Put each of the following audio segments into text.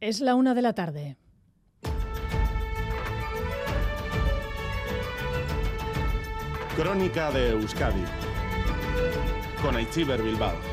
Es la una de la tarde. Crónica de Euskadi con Aichiber Bilbao.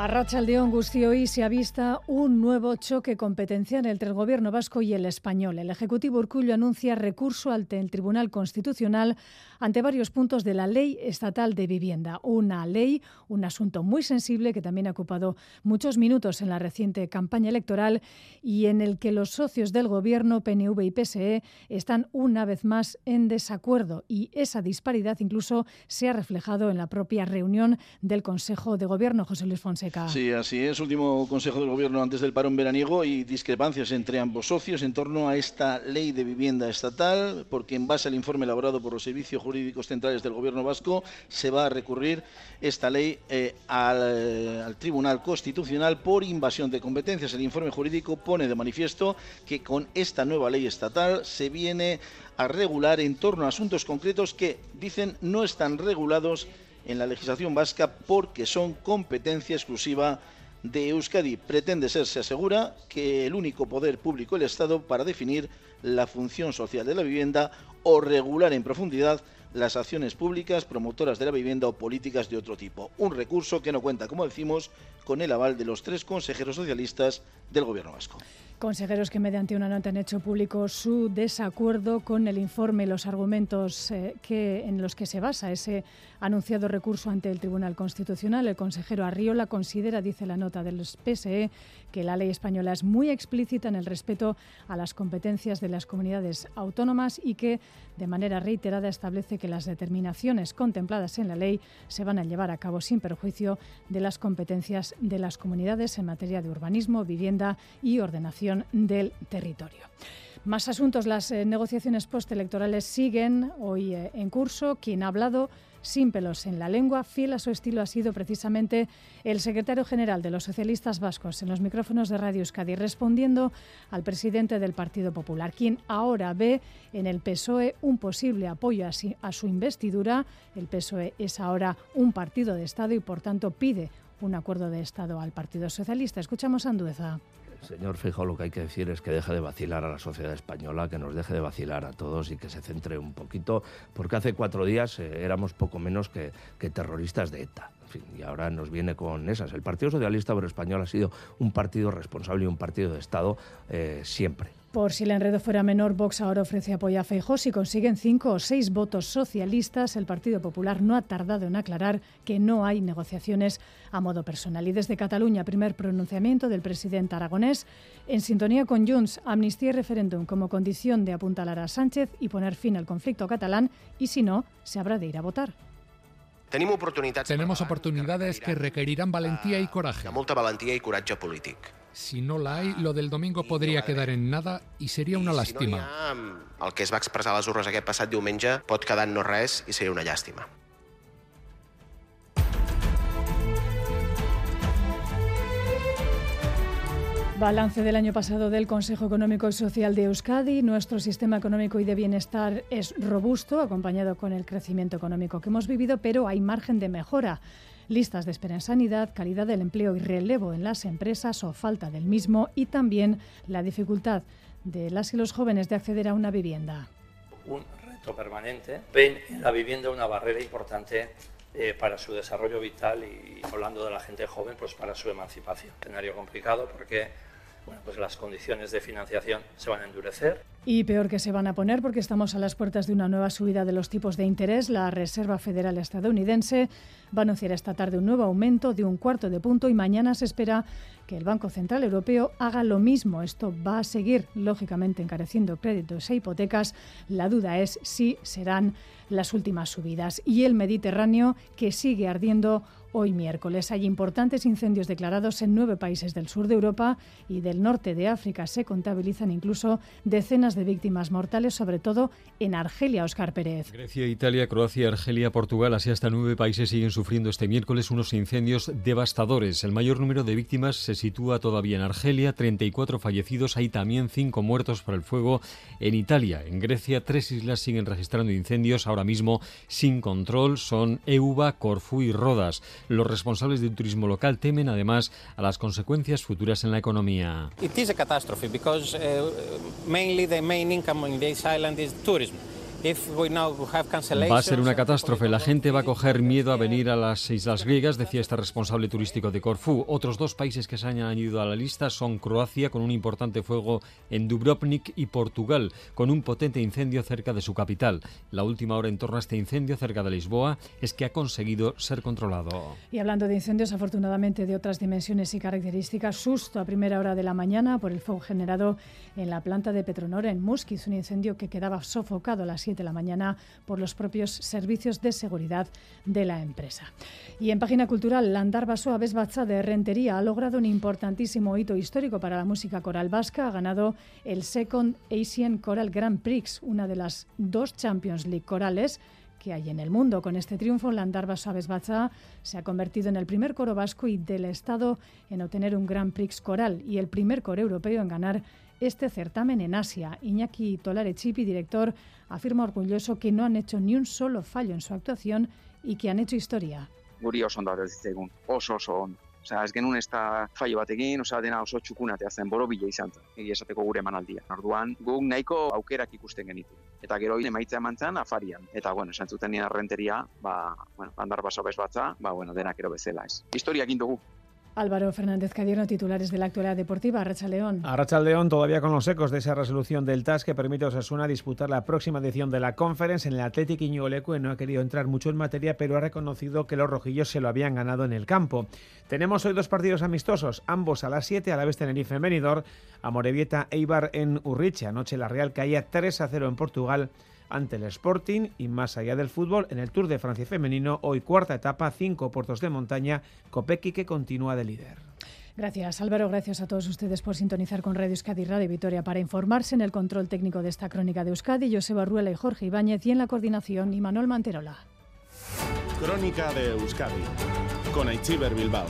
A Rachaldeón hoy se avista un nuevo choque competencial entre el gobierno vasco y el español. El Ejecutivo Urcullo anuncia recurso ante el Tribunal Constitucional ante varios puntos de la Ley Estatal de Vivienda. Una ley, un asunto muy sensible que también ha ocupado muchos minutos en la reciente campaña electoral y en el que los socios del gobierno, PNV y PSE, están una vez más en desacuerdo. Y esa disparidad incluso se ha reflejado en la propia reunión del Consejo de Gobierno, José Luis Fonseca. Sí, así es. Último Consejo del Gobierno antes del parón veraniego y discrepancias entre ambos socios en torno a esta ley de vivienda estatal, porque en base al informe elaborado por los servicios jurídicos centrales del Gobierno vasco se va a recurrir esta ley eh, al, al Tribunal Constitucional por invasión de competencias. El informe jurídico pone de manifiesto que con esta nueva ley estatal se viene a regular en torno a asuntos concretos que, dicen, no están regulados en la legislación vasca porque son competencia exclusiva de Euskadi. Pretende ser, se asegura, que el único poder público el Estado para definir la función social de la vivienda o regular en profundidad las acciones públicas, promotoras de la vivienda o políticas de otro tipo. Un recurso que no cuenta, como decimos, con el aval de los tres consejeros socialistas del Gobierno vasco. Consejeros que mediante una nota han hecho público su desacuerdo con el informe y los argumentos eh, que, en los que se basa ese anunciado recurso ante el Tribunal Constitucional. El consejero Arriola considera, dice la nota del PSE, que la ley española es muy explícita en el respeto a las competencias de las comunidades autónomas y que de manera reiterada establece que las determinaciones contempladas en la ley se van a llevar a cabo sin perjuicio de las competencias de las comunidades en materia de urbanismo, vivienda y ordenación del territorio. Más asuntos. Las eh, negociaciones postelectorales siguen hoy eh, en curso. Quien ha hablado sin pelos en la lengua, fiel a su estilo, ha sido precisamente el secretario general de los socialistas vascos en los micrófonos de Radio Euskadi, respondiendo al presidente del Partido Popular, quien ahora ve en el PSOE un posible apoyo a su investidura. El PSOE es ahora un partido de Estado y, por tanto, pide un acuerdo de Estado al Partido Socialista. Escuchamos a Andueza. Señor Fijo, lo que hay que decir es que deje de vacilar a la sociedad española, que nos deje de vacilar a todos y que se centre un poquito, porque hace cuatro días eh, éramos poco menos que, terroristas de ETA. En fin, y ahora nos viene con esas. El Partido Socialista Obrero Español ha sido un partido responsable y un partido de Estado eh, siempre. Por si el enredo fuera menor, Vox ahora ofrece apoyo a Feijó. Si consiguen cinco o seis votos socialistas, el Partido Popular no ha tardado en aclarar que no hay negociaciones a modo personal. Y desde Cataluña, primer pronunciamiento del presidente aragonés, en sintonía con Junts, amnistía y referéndum como condición de apuntalar a Sánchez y poner fin al conflicto catalán, y si no, se habrá de ir a votar. Tenemos oportunidades que requerirán valentía y coraje. Molta valentía y coratge polític. Si no la hay, lo del domingo podría quedar en nada y sería una lástima. Si no ha, el que es va expressar a les urnes aquest passat diumenge pot quedar en no res i seria una llàstima. Balance del año pasado del Consejo Económico y Social de Euskadi. Nuestro sistema económico y de bienestar es robusto, acompañado con el crecimiento económico que hemos vivido, pero hay margen de mejora. Listas de espera en sanidad, calidad del empleo y relevo en las empresas o falta del mismo y también la dificultad de las y los jóvenes de acceder a una vivienda. Un reto permanente. Ven en la vivienda una barrera importante eh, para su desarrollo vital y hablando de la gente joven, pues para su emancipación. Escenario complicado porque bueno, pues las condiciones de financiación se van a endurecer. Y peor que se van a poner porque estamos a las puertas de una nueva subida de los tipos de interés. La Reserva Federal estadounidense va a anunciar esta tarde un nuevo aumento de un cuarto de punto y mañana se espera que el Banco Central Europeo haga lo mismo. Esto va a seguir, lógicamente, encareciendo créditos e hipotecas. La duda es si serán las últimas subidas. Y el Mediterráneo, que sigue ardiendo hoy miércoles. Hay importantes incendios declarados en nueve países del sur de Europa y del norte de África. Se contabilizan incluso decenas de víctimas mortales, sobre todo en Argelia, Oscar Pérez. Grecia, Italia, Croacia, Argelia, Portugal, así hasta nueve países siguen sufriendo este miércoles unos incendios devastadores. El mayor número de víctimas se sitúa todavía en Argelia, 34 fallecidos, hay también cinco muertos por el fuego en Italia. En Grecia, tres islas siguen registrando incendios ahora mismo sin control, son Euba, Corfú y Rodas. Los responsables del turismo local temen además a las consecuencias futuras en la economía. It is a catastrophe because uh, mainly the main income in this island is tourism. Va a ser una catástrofe. La gente va a coger miedo a venir a las islas griegas, decía este responsable turístico de Corfú. Otros dos países que se han añadido a la lista son Croacia, con un importante fuego en Dubrovnik, y Portugal, con un potente incendio cerca de su capital. La última hora en torno a este incendio cerca de Lisboa es que ha conseguido ser controlado. Y hablando de incendios, afortunadamente de otras dimensiones y características, susto a primera hora de la mañana por el fuego generado en la planta de Petronor en Musquiz, un incendio que quedaba sofocado a las de la mañana por los propios servicios de seguridad de la empresa. Y en página cultural, Landar Basoa Besbatza de Rentería ha logrado un importantísimo hito histórico para la música coral vasca. Ha ganado el Second Asian Choral Grand Prix, una de las dos Champions League corales que hay en el mundo. Con este triunfo, Landar Basoa Besbatza se ha convertido en el primer coro vasco y del Estado en obtener un Grand Prix coral y el primer coro europeo en ganar este certamen en Asia. Iñaki Tolarechipi, director, afirma orgulloso que no han hecho ni un solo fallo en su actuación y que han hecho historia. Guri oso ondo zitzaigun, oso oso ondo. Osea, ez genuen ez da fallo batekin, osea, dena oso txukunatea zen, borobila izan zen, egia esateko gure emanaldia. Orduan, guk nahiko aukerak ikusten genitu. Eta gero emaitza eman zen afarian. Eta, bueno, esan zuten nien arrenteria, ba, bueno, bandar baso bez batza, ba, bueno, denak ero bezala ez. Historiak dugu. Álvaro Fernández Cadierno, titulares de la actualidad deportiva. Arracha León. Arracha León todavía con los ecos de esa resolución del TAS que permite a Osasuna disputar la próxima edición de la Conference en el Athletic Iñigo no ha querido entrar mucho en materia, pero ha reconocido que los rojillos se lo habían ganado en el campo. Tenemos hoy dos partidos amistosos, ambos a las 7, a la vez Tenerife en Benidorm, Amorebieta Eibar en Urriche. Anoche la Real caía 3 a 0 en Portugal ante el Sporting y más allá del fútbol, en el Tour de Francia femenino, hoy cuarta etapa, cinco puertos de montaña, Copequi que continúa de líder. Gracias Álvaro, gracias a todos ustedes por sintonizar con Radio Euskadi Radio Vitoria para informarse en el control técnico de esta crónica de Euskadi, Joseba Ruela y Jorge Ibáñez y en la coordinación Imanol Manterola. Crónica de Euskadi con Aichiber Bilbao.